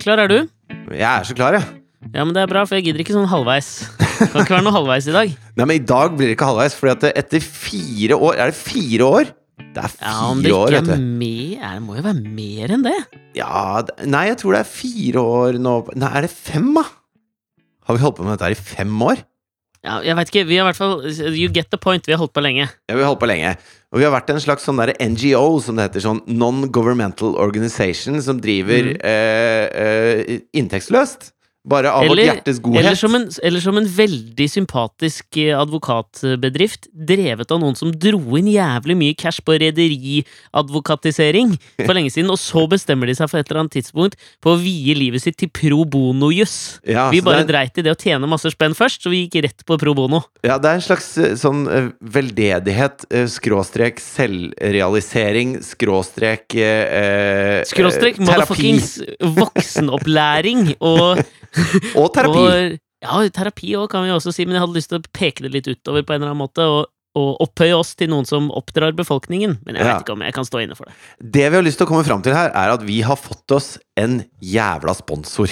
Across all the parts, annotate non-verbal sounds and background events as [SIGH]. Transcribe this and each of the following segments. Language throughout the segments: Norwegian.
Klar, er du? Jeg er så klar, jeg. Ja, men det er bra, for jeg gidder ikke sånn halvveis. Kan ikke være noe halvveis i dag. [LAUGHS] Nei, men i dag blir det ikke halvveis, for etter fire år Er det fire år? Det er fire Ja, Om det ikke år, vet du. Det må jo være mer enn det. Ja, nei, jeg tror det er fire år nå Nei, er det fem, da? Har vi holdt på med dette her i fem år? Ja, jeg vet ikke, vi har i hvert fall You get the point. Vi har holdt på lenge. Ja, vi har holdt på lenge. Og vi har vært en slags sånn der NGO, som det heter. Sånn Non-Governmental Organization, som driver Mm. eh, eh, inntektsløst. Bare av vårt hjertes godhet. Eller som, en, eller som en veldig sympatisk eh, advokatbedrift, drevet av noen som dro inn jævlig mye cash på rederiadvokatisering for lenge siden, og så bestemmer de seg for et eller annet tidspunkt på å vie livet sitt til pro bono-juss. Ja, vi bare er- dreit i det å tjene masse spenn først, så vi gikk rett på pro bono. Ja, det er en slags eh, sånn eh, veldedighet, skråstrek selvrealisering, skråstrek eh, Skråstrek eh, motherfuckings voksenopplæring og [LAUGHS] Og terapi. Og, ja, terapi òg, kan vi også si, men jeg hadde lyst til å peke det litt utover på en eller annen måte. Og, og opphøye oss til noen som oppdrar befolkningen. Men jeg Ja. vet ikke om jeg kan stå inne for det. Det vi har lyst til å komme fram til her, er at vi har fått oss en jævla sponsor.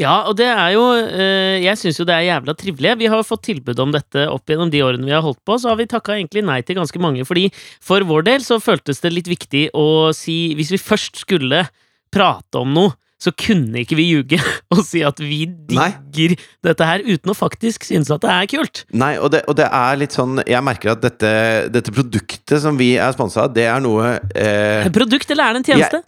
Ja, og det er jo eh, Jeg syns jo det er jævla trivelig. Vi har fått tilbud om dette opp gjennom de årene vi har holdt på, så har vi takka egentlig nei til ganske mange, fordi for vår del så føltes det litt viktig å si Hvis vi først skulle prate om noe, så kunne ikke vi ljuge [LAUGHS] og si at vi Nei. digger dette her, uten å faktisk synes at det er kult. Nei, og det, og det er litt sånn Jeg merker at dette, dette produktet som vi er sponsa av, det er noe eh, Produkt, eller er det en tjeneste?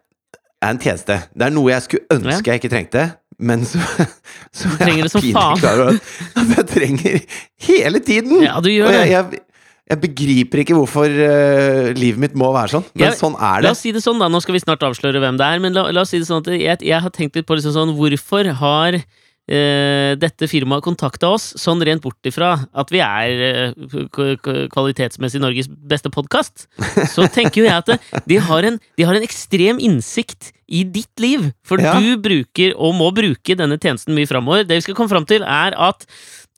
er en tjeneste. Det er noe jeg skulle ønske jeg ikke trengte, men så, [LAUGHS] så trenger er det pinlig klar over at jeg trenger hele tiden! Ja, du gjør det. jeg, jeg, jeg begriper ikke hvorfor uh, livet mitt må være sånn, men Jeg- sånn er det. La oss si det sånn, da. Nå skal vi snart avsløre hvem det er. Men la, la oss si det sånn at jeg, jeg har tenkt litt på liksom sånn Hvorfor har uh, dette firmaet kontakta oss, sånn rent bort ifra at vi er k- kvalitetsmessig Norges beste podkast? Så tenker jo jeg at de, har en, de har en ekstrem innsikt i ditt liv. For Ja. du bruker, og må bruke, denne tjenesten mye framover. Det vi skal komme fram til, er at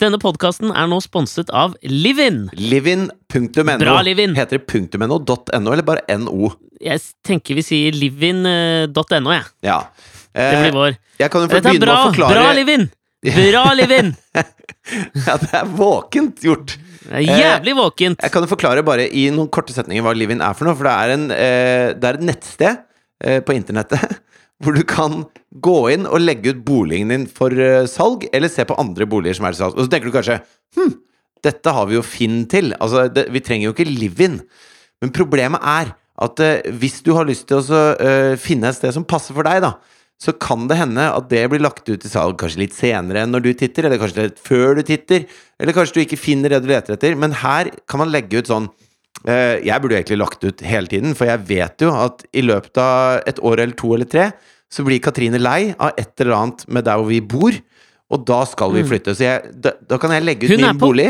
denne podkasten er nå sponset av Livin. Livin.no. Bra, Livin. Heter det punktumno.no, .no eller bare .no? Jeg tenker vi sier livin.no, jeg. Ja. Det Eh, blir vår. jeg kan jo Dette er bra! Bra, Livin! Bra, [LAUGHS] Livin! Ja, det er våkent gjort. Det er jævlig våkent. Jeg kan jo forklare bare i noen korte setninger hva Livin er for noe. For det er, en, eh, det er et nettsted eh, på internettet [LAUGHS] hvor du kan gå inn og legge ut boligen din for eh, salg, eller se på andre boliger som er til salg. Og så tenker du kanskje hm, dette har vi jo Finn til. Altså, det, vi trenger jo ikke Livin. Men problemet er at uh, hvis du har lyst til å eh, finne et sted som passer for deg, da, så kan det hende at det blir lagt ut til salg kanskje litt senere enn når du titter, eller kanskje litt før du titter, eller kanskje du ikke finner det du leter etter. Men her kan man legge ut sånn uh, Jeg burde jo egentlig lagt ut hele tiden, for jeg vet jo at i løpet av et år eller to eller tre, så blir Katrine lei av et eller annet med der hvor vi bor, og da skal vi flytte. Så jeg, da, da kan jeg legge ut Mm. Min bolig.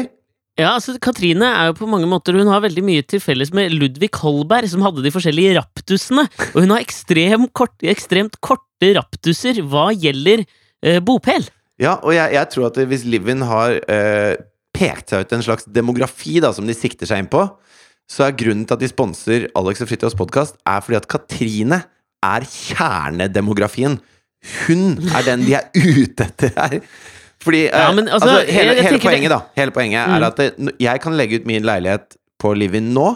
Ja, altså, Katrine er jo på mange måter Hun har veldig mye til felles med Ludvig Holberg, som hadde de forskjellige raptusene. Og hun har ekstrem kort, ekstremt korte raptuser hva gjelder eh, bopel. Ja, og jeg, jeg tror at hvis Livin har eh, pekt seg ut en slags demografi da, som de sikter seg inn på, så er grunnen til at de sponser Alex og Fridtjofs podkast, er fordi at Katrine er kjernedemografien. Hun er den de er ute etter her. Fordi eh, Ja, men altså, altså, hele, hele poenget, da Hele poenget Mm. er at det, jeg kan legge ut min leilighet på Livin nå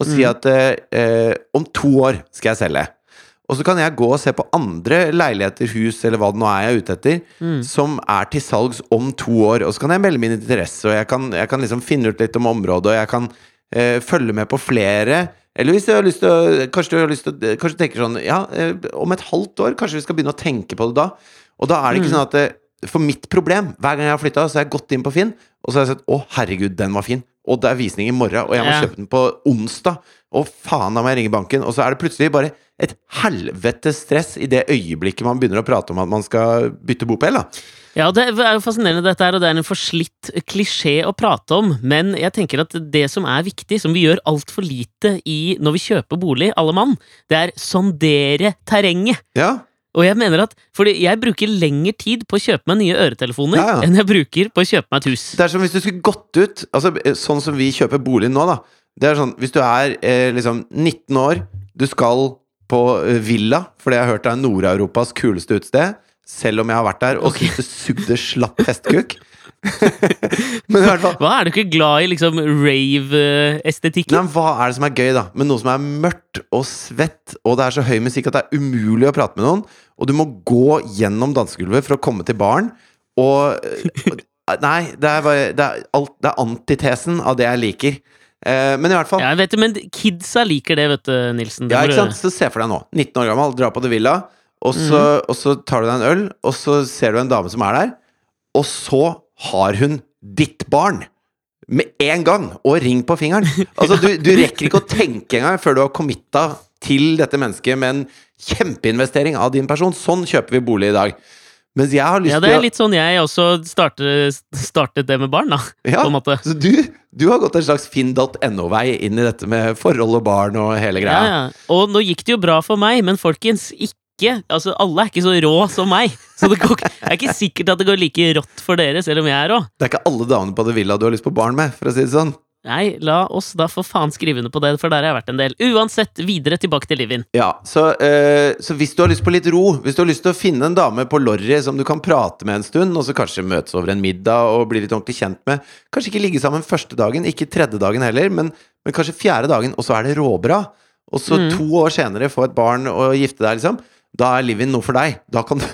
og si Mm. at eh, eh, om to år skal jeg selge. Og så kan jeg gå og se på andre leiligheter, hus eller hva det nå er jeg er ute etter, Mm. som er til salgs om to år. Og så kan jeg melde min interesse, og jeg kan, jeg kan liksom finne ut litt om området, og jeg kan eh, følge med på flere. Eller hvis du har lyst til å Kanskje du har lyst til å Kanskje du tenker sånn Ja, eh, om et halvt år, kanskje vi skal begynne å tenke på det da. Og da er det ikke Mm. sånn at det, For mitt problem, hver gang jeg har flytta, så har jeg gått inn på Finn, og så har jeg sett Å, herregud, den var fin. Og det er visning i morgen, og jeg må Ja. kjøpe den på onsdag. Og faen, da må jeg ringe banken. Og så er det plutselig bare et helvetes stress i det øyeblikket man begynner å prate om at man skal bytte bopel. da Ja, det er jo fascinerende dette her, og det er en forslitt klisjé å prate om, men jeg tenker at det som er viktig, som vi gjør altfor lite i når vi kjøper bolig, alle mann, det er sondere terrenget. Ja, Og jeg mener at, fordi jeg bruker lengre tid på å kjøpe meg nye øretelefoner Ja, ja. enn jeg bruker på å kjøpe meg et hus. Det er som hvis du skulle gått ut altså, Sånn som vi kjøper bolig nå, da. Det er sånn, Hvis du er eh, liksom 19 år, du skal på eh, Villa, fordi jeg har hørt det er Nord-Europas kuleste utested. selv om jeg har vært der og syntes det sugde slapp hestekuk. [LAUGHS] [LAUGHS] Men i hvert fall Hva Er du ikke glad i liksom rave-estetikken? Nei, men Hva er det som er gøy, da? Med noe som er mørkt og svett, og det er så høy musikk at det er umulig å prate med noen, og du må gå gjennom dansegulvet for å komme til baren, og [LAUGHS] Nei, det er, bare, det er, alt, det er antitesen av det jeg liker. Eh, men i hvert fall Ja, vet men kidsa liker det, vet du, Nilsen. Det Ja, ikke sant? Så se for deg nå. 19 år gammel, drar på The Villa, og så, Mhm. og så tar du deg en øl, og så ser du en dame som er der, og så har hun ditt barn. Med en gang! Og ring på fingeren. Altså, du, du rekker ikke å tenke engang før du har committa til dette mennesket med en kjempeinvestering av din person. Sånn kjøper vi bolig i dag. Mens jeg har lyst Ja, det er litt sånn jeg også startet, startet det med barn, da. Ja. Så du, du har gått en slags finn.no-vei inn i dette med forhold og barn og hele Ja, greia. ja. Og nå gikk det jo bra for meg, men folkens, ikke Altså, alle er ikke så rå som meg. Så det går, det er ikke sikkert at det går like rått for dere, selv om jeg er rå. Det er ikke alle damene på det Villa du har lyst på barn med, for å si det sånn. Nei, la oss da for faen skrive under på det, for der har jeg vært en del. Uansett, videre tilbake til Livin. Ja, så, øh, så hvis du har lyst på litt ro, hvis du har lyst til å finne en dame på Lorry som du kan prate med en stund, og så kanskje møtes over en middag og bli litt ordentlig kjent med Kanskje ikke ligge sammen første dagen, ikke tredje dagen heller, men, men kanskje fjerde dagen, og så er det råbra. Og så Mm. to år senere få et barn og gifte deg, liksom. Da er Livin noe for deg. Da kan du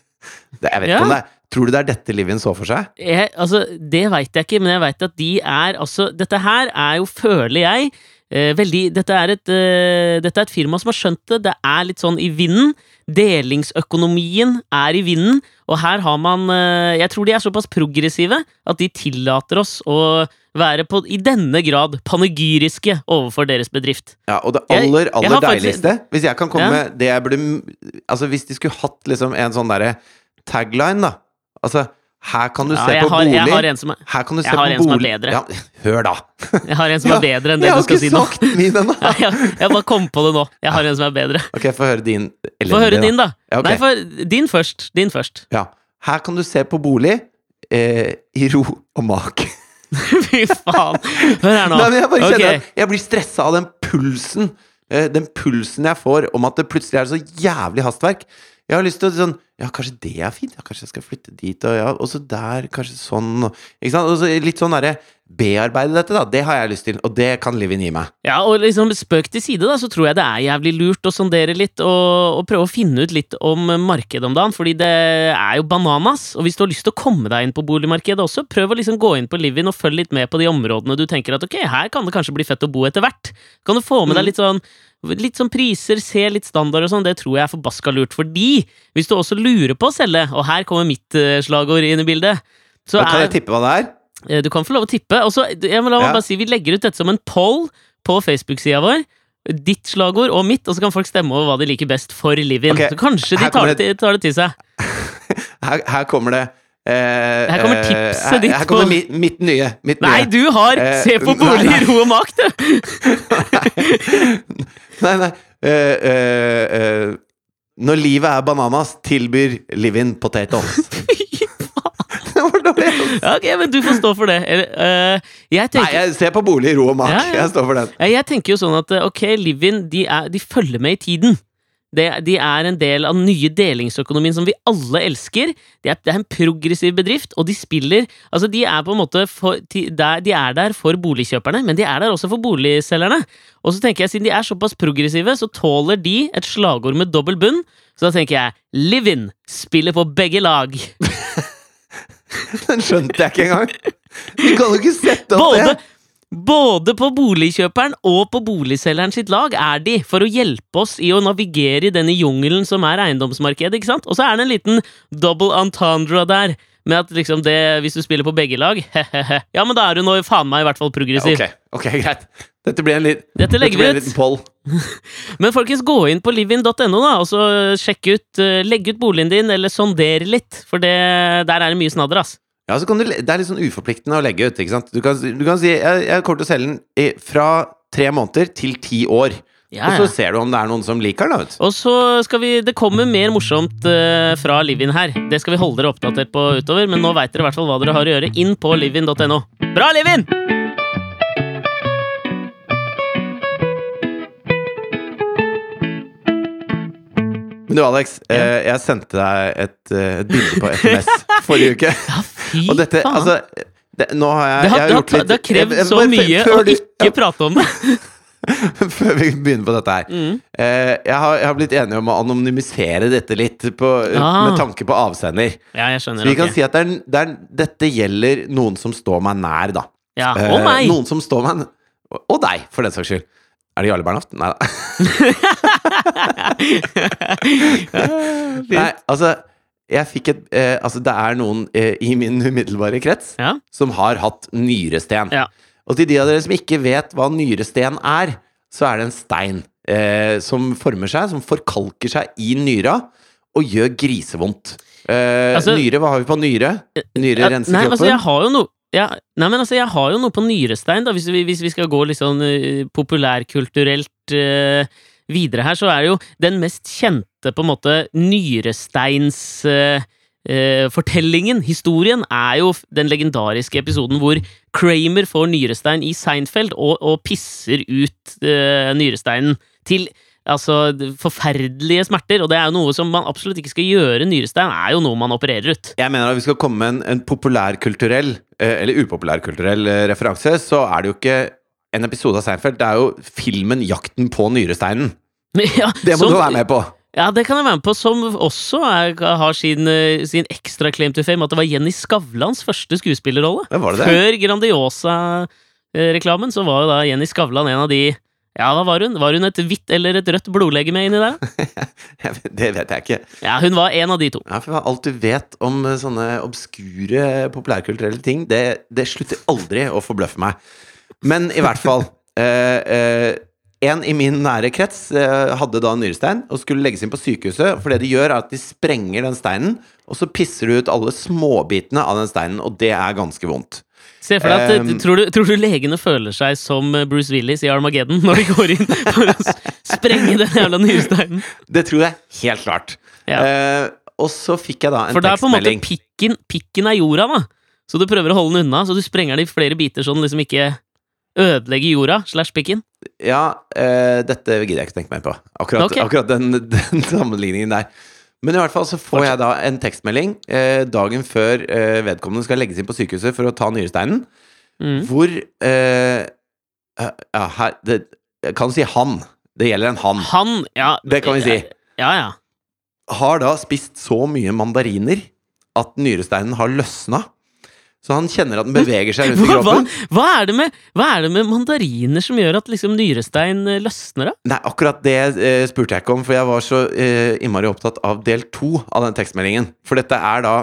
[LAUGHS] det, Jeg vet Ja. ikke om det er Tror du det er dette Livin så for seg? Jeg, altså, det veit jeg ikke, men jeg veit at de er altså Dette her er jo, føler jeg eh, veldig dette er, et, eh, dette er et firma som har skjønt det. Det er litt sånn i vinden. Delingsøkonomien er i vinden, og her har man eh, Jeg tror de er såpass progressive at de tillater oss å være på, i denne grad panegyriske overfor deres bedrift. Ja, og det aller, aller, jeg aller deiligste faktisk- Hvis jeg kan komme Ja. med det jeg burde Altså, hvis de skulle hatt liksom en sånn derre tagline, da. Altså, her kan du Ja, se på har, bolig jeg har en som er, Her kan du se på bolig. som er bedre. Ja, hør, da! [LAUGHS] jeg har en som er bedre enn det du skal si nå. Jeg har ikke sagt min ennå! Ja, jeg, jeg bare kom på det nå. Jeg har en som er bedre. Ok, få høre din Få høre din, da. Ja, Okay. Nei, for din først. Din først. Ja. Her kan du se på bolig eh, i ro og mak. [LAUGHS] Fy faen. Hør her nå. Nei, jeg bare kjenner Ok. at jeg blir stressa av den pulsen. eh, den pulsen jeg får om at det plutselig er så jævlig hastverk. Jeg har lyst til å sånn Ja, kanskje det er fint? Ja, kanskje jeg skal flytte dit, og ja, og så der, kanskje sånn Ikke sant? Og så litt sånn derre Bearbeide dette, da. Det har jeg lyst til, og det kan Livin gi meg. Ja, og liksom spøk til side, da, så tror jeg det er jævlig lurt å sondere litt og, og prøve å finne ut litt om markedet om dagen, fordi det er jo bananas. Og hvis du har lyst til å komme deg inn på boligmarkedet også, prøv å liksom gå inn på Livin og følg litt med på de områdene du tenker at ok, her kan det kanskje bli fett å bo etter hvert. Kan du få med deg Mm. litt sånn Litt sånn priser, se litt standard og sånn, det tror jeg er forbaska lurt. Fordi hvis du også lurer på å selge, og her kommer mitt eh, slagord inn i bildet så kan jeg tippe hva det er? Eh, Du kan få lov å tippe. Og så, jeg må la meg Ja. bare si, Vi legger ut dette som en poll på Facebook-sida vår. Ditt slagord og mitt, og så kan folk stemme over hva de liker best for Livin. Okay. Så kanskje de tar kommer det, til- tar det til seg. [LAUGHS] Her, her kommer det eh, Her kommer eh, tipset her, ditt Her kommer på- mitt, mitt nye. Mitt Nei, nye. du har Eh, Se på [LAUGHS] nei, bolig nei. nei. ro og makt, du! [LAUGHS] Nei, nei. eh, eh, eh, når livet er bananas, tilbyr Livin potatoes. [LAUGHS] Det var dårlig. Ja, ok, men du får stå for det. Eller, eh, jeg Nei, jeg ser på bolig ro og mak. Ja, ja. Jeg står for den. Ja, Jeg tenker jo sånn at eh, ok, Livin de, er, de følger med i tiden. Det, de er en del av den nye delingsøkonomien som vi alle elsker. Det er, det er en progressiv bedrift, og de spiller Altså, de er på en måte for, de, der, De er der for boligkjøperne, men de er der også for boligselgerne. Og så tenker jeg, siden de er såpass progressive, så tåler de et slagord med dobbel bunn. Så da tenker jeg Livin spiller på begge lag. [LAUGHS] Den skjønte jeg ikke engang. Du kan jo ikke sette opp Både, det. Både på boligkjøperen og på boligselgeren sitt lag er de, for å hjelpe oss i å navigere i denne jungelen som er eiendomsmarkedet. ikke sant? Og så er det en liten double entendre der, med at liksom det, hvis du spiller på begge lag [LAUGHS] Ja, men da er du nå faen meg i hvert fall progressiv. Ok, ok, [LAUGHS] greit. Dette blir en, lit, Dette dette blir en liten poll. [LAUGHS] Men folkens, gå inn på livin.no, da, og så sjekk ut eh, Legg ut boligen din, eller sondere litt, for det, der er det mye snadder, ass. Ja, så kan du, Det er litt sånn uforpliktende å legge ut. ikke sant? Du kan, du kan si jeg, jeg kommer til å selge den i, fra tre måneder til ti år. Ja, Og så ser du om det er noen som liker den. Og så skal vi Det kommer mer morsomt uh, fra Livin her. Det skal vi holde dere oppdatert på utover, men nå veit dere i hvert fall hva dere har å gjøre. Inn på livin.no. Bra, Livin! Men du, Alex, eh, jeg sendte deg et, eh, et bilde på FMS forrige uke. [LAUGHS] Ja, fy Og dette, faen. altså det, Nå har jeg, det har, jeg har det har, litt det har krevd jeg- jeg- så mye før å ikke ikke prate om det. [LAUGHS] Før vi begynner på dette her. Mm. Uh, jeg, har, jeg har blitt enig om å anonymisere dette litt på, Ah. med tanke på avsender. Ja, jeg Så skjønner. vi kan si at det er, det er, dette gjelder noen som står meg nær, da. Ja, Eh, Og meg! Noen som står meg og deg, for den saks skyld. Er det Jarle Bernhoft? Nei da. [LAUGHS] [LAUGHS] Nei, altså jeg fikk et eh, Altså, det er noen eh, i min umiddelbare krets Ja. som har hatt nyresten. Ja. Og til de av dere som ikke vet hva nyresten er, så er det en stein eh, som former seg, som forkalker seg i nyra og gjør grisevondt. Eh, Altså- nyre, hva har vi på nyre? Nyre Ja, renser nei, kroppen. altså, jeg har jo noe ja, Nei, men altså, jeg har jo noe på nyrestein, da, hvis vi, hvis vi skal gå litt sånn eh, populærkulturelt eh, videre her, så er det jo den mest kjente, på en måte, nyresteins eh, eh, fortellingen, historien, er jo den legendariske episoden hvor Kramer får nyrestein i Seinfeld og, og pisser ut eh, nyresteinen til Altså, forferdelige smerter, og det er jo noe som man absolutt ikke skal gjøre. Nyrestein er jo noe man opererer ut. Jeg mener at vi skal komme med en, en populærkulturell, eh, eller upopulærkulturell eh, referanse, så er det jo ikke en episode av Seinfeld, det er jo filmen 'Jakten på nyresteinen'. [LAUGHS] Ja, Det må som- du være med på! Ja, det kan jeg være med på, som også er, har sin, eh, sin ekstra claim to fame, at det var Jenny Skavlans første skuespillerrolle. Det var det det? Før Grandiosa-reklamen så var jo da Jenny Skavlan en av de Ja, hva var hun? Var hun et hvitt eller et rødt blodlegeme inni der? [LAUGHS] det vet jeg ikke. Ja, hun var en av de to. Ja, for Alt du vet om eh, sånne obskure populærkulturelle ting, det, det slutter aldri å forbløffe meg. Men i hvert fall eh, eh, En i min nære krets eh, hadde da en nyrestein og skulle legges inn på sykehuset. For det de gjør, er at de sprenger den steinen, og så pisser du ut alle småbitene av den steinen, og det er ganske vondt. Se for deg at, Um, tror, du, tror du legene føler seg som eh, Bruce Willis i Armageddon når de går inn for å sprenge den jævla nyresteinen? Det tror jeg helt klart. Ja. Eh, og så fikk jeg da en For det er på en måte pikken, pikken er jorda, da. Så du prøver å holde den unna, så du sprenger den i flere biter så den liksom ikke ødelegger jorda slash pikken. Ja, eh, dette gidder jeg ikke tenke mer på. Akkurat, okay. akkurat den, [LAUGHS] den sammenligningen der. Men i hvert fall så får jeg da en tekstmelding eh, dagen før eh, vedkommende skal legges inn på sykehuset for å ta nyresteinen, Mm. hvor eh, Ja, her det, Jeg kan si han. Det gjelder en han. Han, ja Det kan vi si. Ja, ja. Har da spist så mye mandariner at nyresteinen har løsna. Så han kjenner at den beveger seg rundt i Hva, hva, kroppen. hva, er det med, hva er det med mandariner som gjør at liksom nyrestein eh, løsner, da? Nei, akkurat det eh, spurte jeg ikke om, for jeg var så eh, innmari opptatt av del to av den tekstmeldingen. For dette er da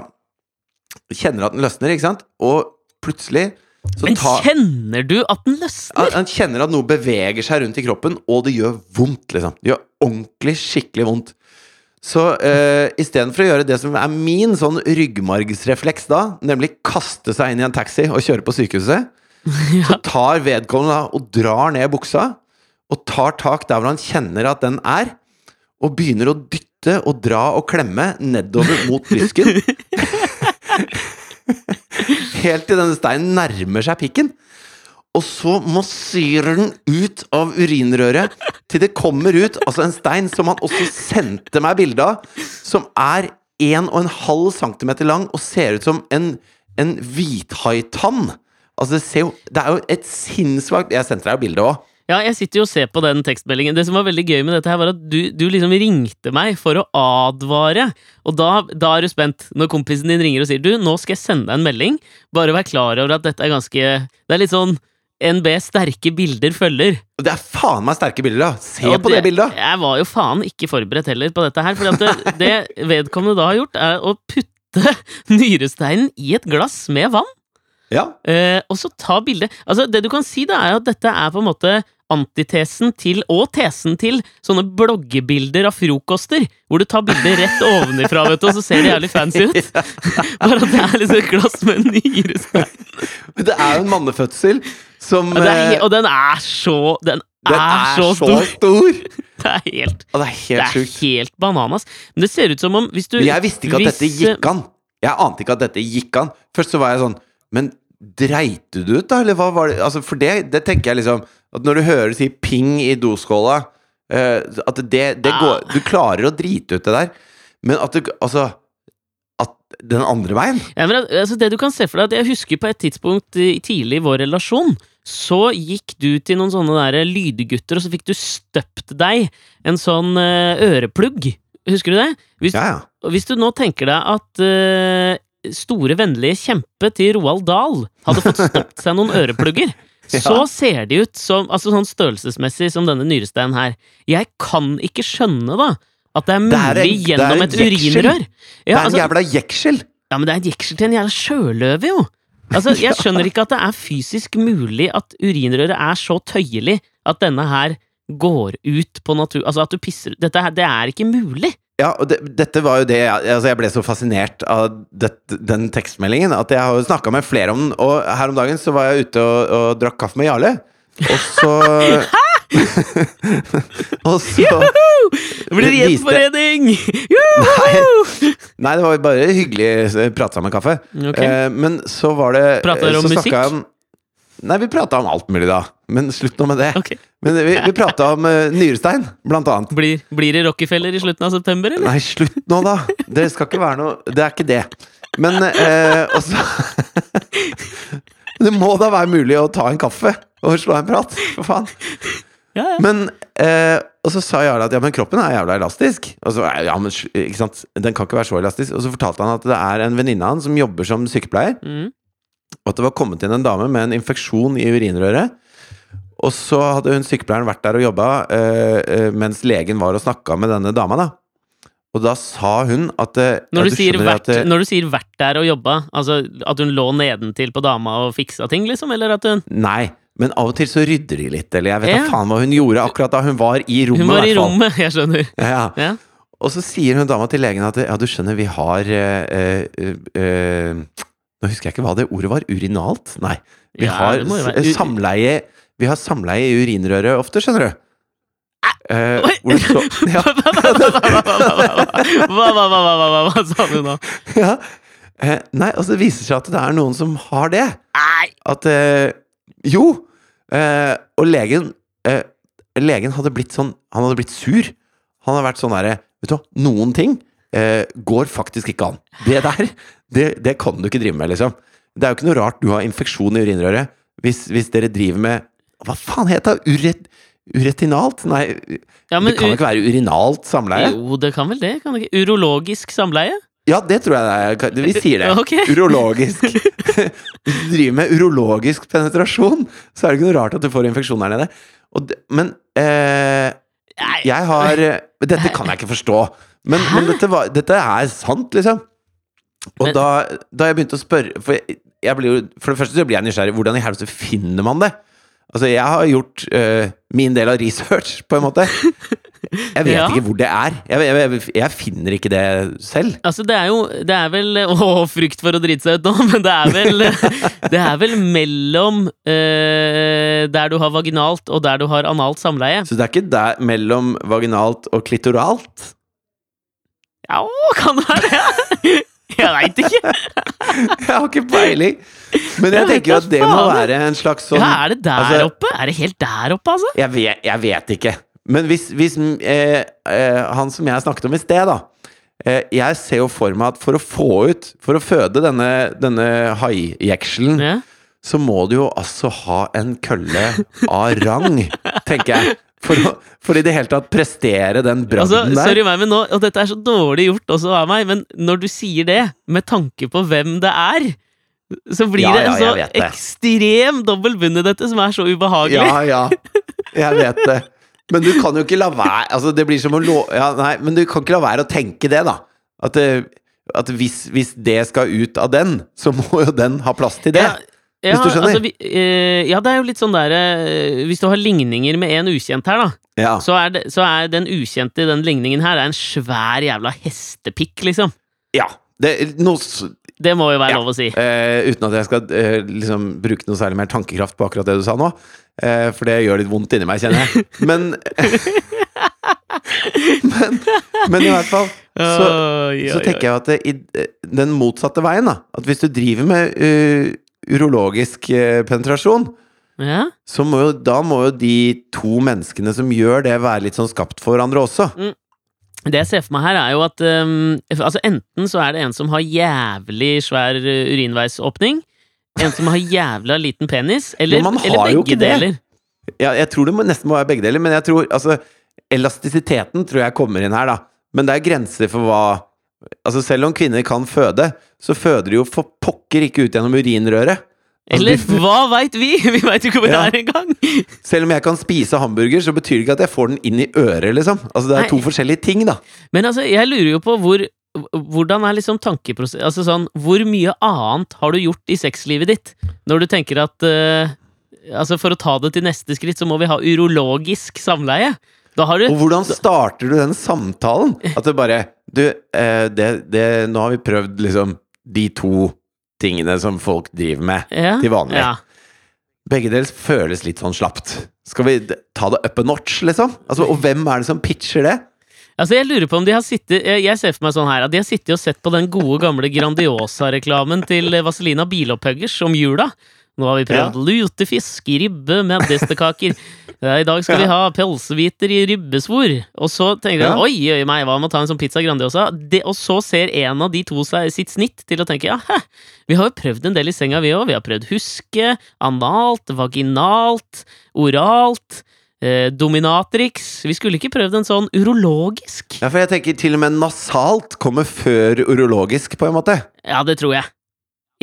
Kjenner at den løsner, ikke sant? Og plutselig så Men ta, kjenner du at den løsner? han, han kjenner at noe beveger seg rundt i kroppen, og det gjør vondt, liksom. Det gjør ordentlig, skikkelig vondt. Så uh, istedenfor å gjøre det som er min sånn ryggmargsrefleks da, nemlig kaste seg inn i en taxi og kjøre på sykehuset, [LAUGHS] så tar vedkommende da og drar ned buksa, og tar tak der hvor han kjenner at den er, og begynner å dytte og dra og klemme nedover mot brisken. [LAUGHS] [LAUGHS] Helt til denne steinen nærmer seg pikken. Og så masserer den ut av urinrøret til det kommer ut altså en stein som han også sendte meg bilde av, som er 1,5 cm lang og ser ut som en, en hvithaitann. Altså, det, jo, det er jo et sinnssvakt Jeg sendte deg jo bilde òg. Ja, jeg sitter jo og ser på den tekstmeldingen. Det som var veldig gøy med dette, her var at du, du liksom ringte meg for å advare. Og da, da er du spent, når kompisen din ringer og sier du, nå skal jeg sende deg en melding. Bare vær klar over at dette er ganske Det er litt sånn NB sterke bilder følger. Det er faen meg sterke bilder, da! Se ja, på det, bildet! Jeg var jo faen ikke forberedt heller på dette her. For det, det [LAUGHS] vedkommende da har gjort, er å putte nyresteinen i et glass med vann. Ja. Eh, og så ta bilde Altså, det du kan si, da, er at dette er på en måte antitesen til, og tesen til, sånne bloggebilder av frokoster. Hvor du tar bilder rett ovenifra, vet du, og så ser det jævlig fancy ut. [LAUGHS] Bare at det er liksom et glass med nyrestein. [LAUGHS] Det er jo en mannefødsel som det er, eh, og den er så Den, Den er, så stor! stor! [LAUGHS] Det er helt Og det er Det helt er sjukt. helt bananas. Men det ser ut som om hvis du jeg visste ikke at hvis, dette gikk an. Jeg ante ikke at dette gikk an. Først så var jeg sånn Men dreit du det ut, da? Eller hva var det? Altså, for det, det tenker jeg liksom At når du hører det si ping i doskåla uh, at det, det Ah. går Du klarer å drite ut det der, men at du Altså At den andre veien Ja, men, altså, det du kan se for deg at Jeg husker på et tidspunkt tidlig i vår relasjon, så gikk du til noen sånne der lydgutter, og så fikk du støpt deg en sånn eh, øreplugg. Husker du det? Hvis, Ja, ja. hvis du nå tenker deg at eh, store, vennlige kjempe til Roald Dahl hadde fått stoppet seg noen øreplugger, [LAUGHS] Ja. så ser de ut som Altså sånn størrelsesmessig som denne nyresteinen her. Jeg kan ikke skjønne, da, at det er Det er en- mulig det er gjennom en et jeksel. urinrør. Det er en altså, jævla jeksel! ja, men det er en jeksel til en jævla sjøløve, jo! Altså, [LAUGHS] Jeg skjønner ikke at det er fysisk mulig at urinrøret er så tøyelig at denne her går ut på natur... Altså, at du pisser Dette her, det er ikke mulig! Ja, og det, dette var jo det jeg, altså jeg ble så fascinert av det, den tekstmeldingen at jeg har jo snakka med flere om den. Og her om dagen så var jeg ute og, og drakk kaffe med Jarle, og så [LAUGHS] [LAUGHS] Og så Blir det gjenforening! Nei, nei, det var jo bare hyggelig prate sammen kaffe. Okay. Eh, men så var det Pratet dere om musikk? om- Nei, vi prata om alt mulig, da. Men slutt nå med det. Okay. Men vi, vi prata om uh, nyrestein, blant annet. Blir, blir det Rockefeller i slutten av september, eller? Nei, slutt nå, da! Det skal ikke være noe Det er ikke det. Men uh, også [LAUGHS] Det må da være mulig å ta en kaffe og slå en prat, for faen. Ja, ja. Men eh, Og så sa Jarle at ja, men kroppen er jævla elastisk. Og så, ja, men ikke sant Den kan ikke være så elastisk. Og så fortalte han at det er en venninne av han som jobber som sykepleier. Mm. Og at det var kommet inn en dame med en infeksjon i urinrøret. Og så hadde hun sykepleieren vært der og jobba eh, eh, mens legen var og snakka med denne dama, da. Og da sa hun at eh, Når, ja, du sier skjønner vært, at, eh, når du sier 'vært der og jobba', altså at hun lå nedentil på dama og fiksa ting, liksom? Eller at hun Nei, men av og til så rydder de litt, eller jeg vet da Ja. faen hva hun gjorde akkurat da hun var i rommet. Hun var i rommet, [LAUGHS] jeg skjønner. Ja. Ja. Og så sier hun dama til legen at ja, du skjønner, vi har eh, eh, eh, Nå husker jeg ikke hva det ordet var. Urinalt? Nei. Vi Ja, har samleie Vi har samleie i urinrøret ofte, skjønner du. Eh, Oi. så, ja, Hva, hva, hva, hva, sa du nå? ja. Eh, nei, altså det viser seg at det er noen som har det. Nei! At eh, Jo! Eh, og legen eh, Legen hadde blitt sånn Han hadde blitt sur. Han hadde vært sånn derre Vet du hva, noen ting eh, går faktisk ikke an. Det der, det, det kan du ikke drive med, liksom. Det er jo ikke noe rart du har infeksjon i urinrøret hvis, hvis dere driver med Hva faen het det? Uret, uretinalt? Nei, Ja, men det kan jo ikke være urinalt samleie? Jo, det kan vel det? Kan det ikke? Urologisk samleie? Ja, det tror jeg det er. Vi sier det. [LAUGHS] Okay. Urologisk. [LAUGHS] Hvis du driver med urologisk penetrasjon, så er det ikke noe rart at du får infeksjon der nede. Og det, men eh, jeg har [LAUGHS] Dette kan jeg ikke forstå. Men, men dette, var, dette er sant, liksom. Og Men- da, da jeg begynte å spørre For, jeg, jeg blir jo, for det første så blir jeg nysgjerrig. Hvordan i helvete finner man det? Altså, jeg har gjort uh, min del av research, på en måte. Jeg vet Ja. ikke hvor det er. Jeg, jeg, jeg, finner ikke det selv. Altså, det er jo Det er vel [LAUGHS] Å, frykt for å drite seg ut nå, men det er vel [LAUGHS] Det er vel mellom eh, der du har vaginalt, og der du har analt samleie. Så det er ikke der mellom vaginalt og klitoralt? Ja, kan det være det? [LAUGHS] Jeg veit ikke. [LAUGHS] Jeg har ikke peiling. Men jeg tenker at det må være en slags sånn Ja, er det der altså- oppe? Er det helt der oppe, altså? jeg, vet, jeg vet ikke. Men hvis, hvis eh, eh, han som jeg snakket om i sted, da eh, Jeg ser jo for meg at for å få ut For å føde denne, denne haijekselen, Ja. så må du jo altså ha en kølle av rang, tenker jeg. For, å, for i det hele tatt prestere den Altså, bragden der. sorry meg, men nå, og dette er så dårlig gjort også av meg, men når du sier det, med tanke på hvem det er, så blir Ja, det en ja, så ekstrem dobbel bunn i dette som er så ubehagelig. Ja, ja. Jeg vet det. Men du kan jo ikke la være Altså, det blir som å lå... Ja, nei, men du kan ikke la være å tenke det, da. At, at hvis, hvis det skal ut av den, så må jo den ha plass til det. Ja, ja, Hvis du skjønner? Altså, vi, eh, ja, det er jo litt sånn der eh, Hvis du har ligninger med en ukjent her, da, Ja. så er, det, så er den ukjente i den ligningen her er en svær jævla hestepikk, liksom. ja. Det, s- Det må jo være Ja. lov å si. eh, uten at jeg skal eh, liksom bruke noe særlig mer tankekraft på akkurat det du sa nå. Eh, for det gjør litt vondt inni meg, kjenner jeg. [LAUGHS] Men [LAUGHS] Men, men i hvert fall så, Oi, så oi, tenker jeg at det, i eh, den motsatte veien, da At hvis du driver med uh, urologisk eh, penetrasjon, Ja. så må jo, da må jo de to menneskene som gjør det, være litt sånn skapt for hverandre også. Det jeg ser for meg her, er jo at um, altså enten så er det en som har jævlig svær uh, urinveisåpning, en som har jævla liten penis, eller, har eller begge deler. Ja, jeg tror det må, nesten må være begge deler, men jeg tror altså Elastisiteten tror jeg kommer inn her, da. Men det er grenser for hva Altså Selv om kvinner kan føde, så føder de jo for pokker ikke ut gjennom urinrøret. Altså, Eller de- hva veit vi?! [LAUGHS] Vi veit jo ikke hvor Ja. det er engang! [LAUGHS] Selv om jeg kan spise hamburger, så betyr det ikke at jeg får den inn i øret, liksom. Altså Det er Nei. to forskjellige ting, da. Men altså, jeg lurer jo på hvor hvordan er liksom tankeprosess Altså sånn, Hvor mye annet har du gjort i sexlivet ditt når du tenker at uh, Altså For å ta det til neste skritt, så må vi ha urologisk samleie. Du Og hvordan starter du den samtalen? At det bare Du, eh, det, det, nå har vi prøvd liksom de to tingene som folk driver med ja, til vanlig. Ja. Begge deler føles litt sånn slapt. Skal vi ta det up a notch, liksom? Altså, og hvem er det som pitcher det? Altså Jeg lurer på om de har sittet Jeg ser for meg sånn her at de har sittet og sett på den gode, gamle Grandiosa-reklamen til Vazelina Bilopphøggers om jula. Nå har vi prøvd lutefisk i ribbe med medisterkaker. [LAUGHS] I dag skal vi ha pølsebiter i ribbesvor. Og så tenker Ja. oi, oi meg, hva med å ta en sånn pizza Grandiosa? Det, og så ser en av de to seg sitt snitt til å tenke ja, hæ, vi har jo prøvd en del i senga, vi òg. Vi har prøvd huske, analt, vaginalt, oralt. Eh, dominatrix. Vi skulle ikke prøvd en sånn urologisk? Ja, for jeg tenker til og med nasalt kommer før urologisk, på en måte. Ja, det tror jeg.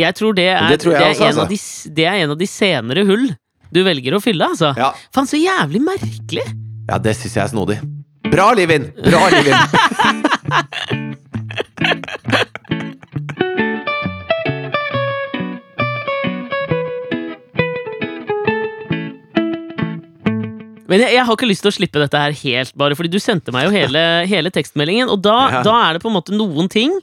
Jeg tror det er, Det tror jeg det er, også, en, av de, det er en av de senere hull du velger å fylle, altså. Ja, Faen, så jævlig merkelig! ja det syns jeg er snodig. Bra, Livin! Bra, Livin! [LAUGHS] Men jeg, jeg har ikke lyst til å slippe dette her helt, bare fordi du sendte meg jo hele, hele tekstmeldingen, og da, [LAUGHS] Ja. da er det på en måte noen ting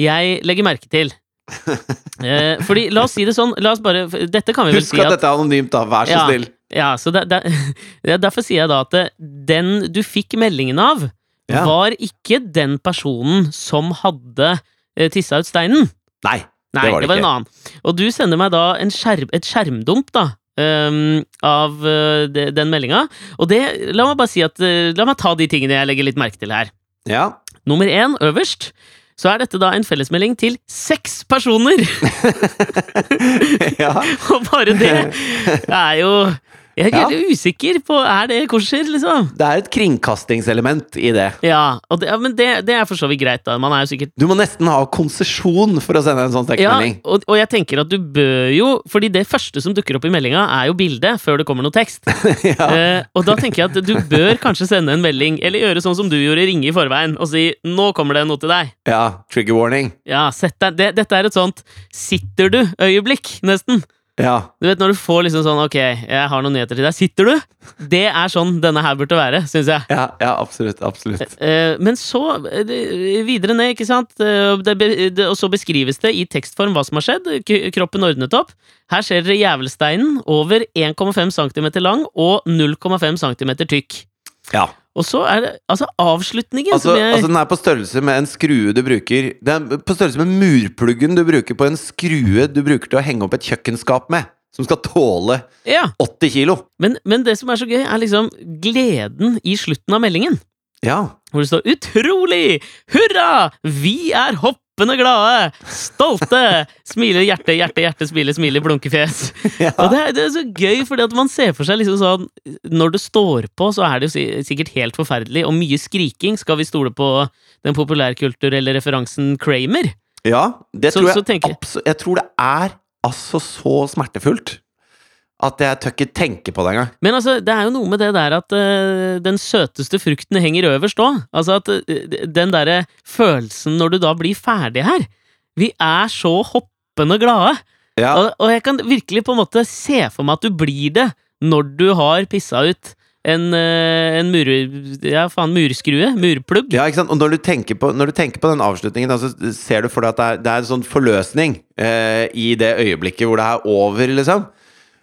jeg legger merke til. Eh, fordi, la oss si det sånn la oss bare, Dette kan vi vel Husk si at at dette er anonymt, da. Vær så Ja. snill. Ja, så der, der, [LAUGHS] Derfor sier jeg da at den du fikk meldingen av, Ja. var ikke den personen som hadde eh, tissa ut steinen. Nei, Nei, det var det en ikke. annen. Og du sender meg da en skjerm, et skjermdump, da. Um, av uh, de, den meldinga. Og det La meg bare si at uh, La meg ta de tingene jeg legger litt merke til her. Ja. Nummer én, øverst, så er dette da en fellesmelding til seks personer! [LAUGHS] ja. [LAUGHS] Og bare det er jo Jeg er litt usikker på Er det kosher, liksom? Det er et kringkastingselement i det. Ja, det, ja men det, det er for så vidt greit, da. Man er jo sikkert Du må nesten ha konsesjon for å sende en sånn ja, tekstmelding. og, og jeg tenker at du bør jo Fordi det første som dukker opp i meldinga, er jo bildet, før det kommer noe tekst. [LAUGHS] Ja. Eh, og da tenker jeg at du bør kanskje sende en melding, eller gjøre sånn som du gjorde, ringe i forveien og si 'nå kommer det noe til deg'. ja. Trigger warning. Ja, sett deg det, Dette er et sånt 'sitter du?'-øyeblikk, nesten. Ja. Du vet når du får liksom sånn 'ok, jeg har noen nyheter til deg', sitter du? Det er sånn denne her burde være, syns jeg. Ja, ja, absolutt. Absolutt. Eh, men så eh, videre ned, ikke sant? Eh, og så beskrives det i tekstform hva som har skjedd. Kroppen ordnet opp. Her ser dere jævelsteinen over 1,5 cm lang og 0,5 cm tykk. Ja. Og så er det altså avslutningen Altså, som jeg altså, den er på størrelse med en skrue du bruker Det er på størrelse med murpluggen du bruker på en skrue du bruker til å henge opp et kjøkkenskap med. Som skal tåle Ja, 80 kilo. men, men det som er så gøy, er liksom gleden i slutten av meldingen. Ja. Hvor det står 'Utrolig! Hurra! Vi er hoppende glade! Stolte!' Smiler hjerte, hjerte, hjerte, smiler, smiler, blunkefjes. [LAUGHS] ja. Og det er, det er så gøy, fordi at man ser for seg liksom sånn Når det står på, så er det jo sikkert helt forferdelig, og mye skriking. Skal vi stole på den populærkulturelle referansen Kramer? ja det Så- tror jeg jeg- Jeg tror det er altså så smertefullt at jeg tør ikke tenke på det engang. Men altså, det er jo noe med det der at uh, den søteste frukten henger øverst òg. Altså at uh, den derre følelsen når du da blir ferdig her Vi er så hoppende glade. Ja. Og, og jeg kan virkelig på en måte se for meg at du blir det når du har pissa ut en, eh, en mur... Ja, faen, murskrue? Murplugg? Ja, ikke sant? Og når du tenker på, når du tenker på den avslutningen, så altså, ser du for deg at det er, det er en sånn forløsning eh, i det øyeblikket hvor det er over, liksom.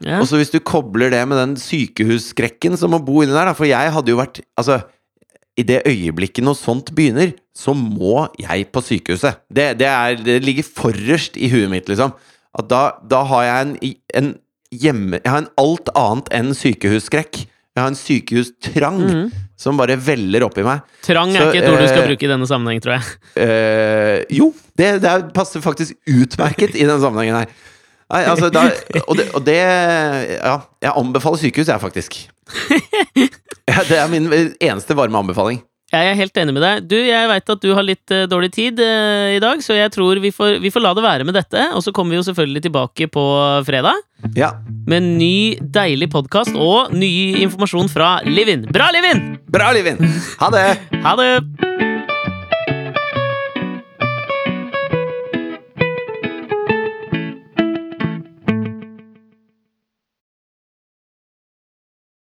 Ja. Og så hvis du kobler det med den sykehusskrekken som må bo inni der, da, for jeg hadde jo vært Altså, i det øyeblikket noe sånt begynner, så må jeg på sykehuset. Det, det, er, det ligger forrest i huet mitt, liksom. At da, da har jeg en, en hjemme Jeg har en alt annet enn sykehusskrekk. Jeg har en sykehustrang Mhm. som bare veller oppi meg. Trang er Så, ikke et ord du skal eh, bruke i denne sammenheng, tror jeg. Eh, jo, det, det er- passer faktisk utmerket i denne sammenhengen her. Nei, altså, da, og, det, og det Ja, jeg anbefaler sykehus, jeg, faktisk. [LAUGHS] Ja, det er min eneste varme anbefaling. Jeg er helt enig med deg. Du, Jeg veit at du har litt uh, dårlig tid uh, i dag, så jeg tror vi får, vi får la det være med dette. Og så kommer vi jo selvfølgelig tilbake på fredag Ja. med en ny, deilig podkast og ny informasjon fra Livin. Bra, Livin! Bra, Livin! Ha det! Ha det!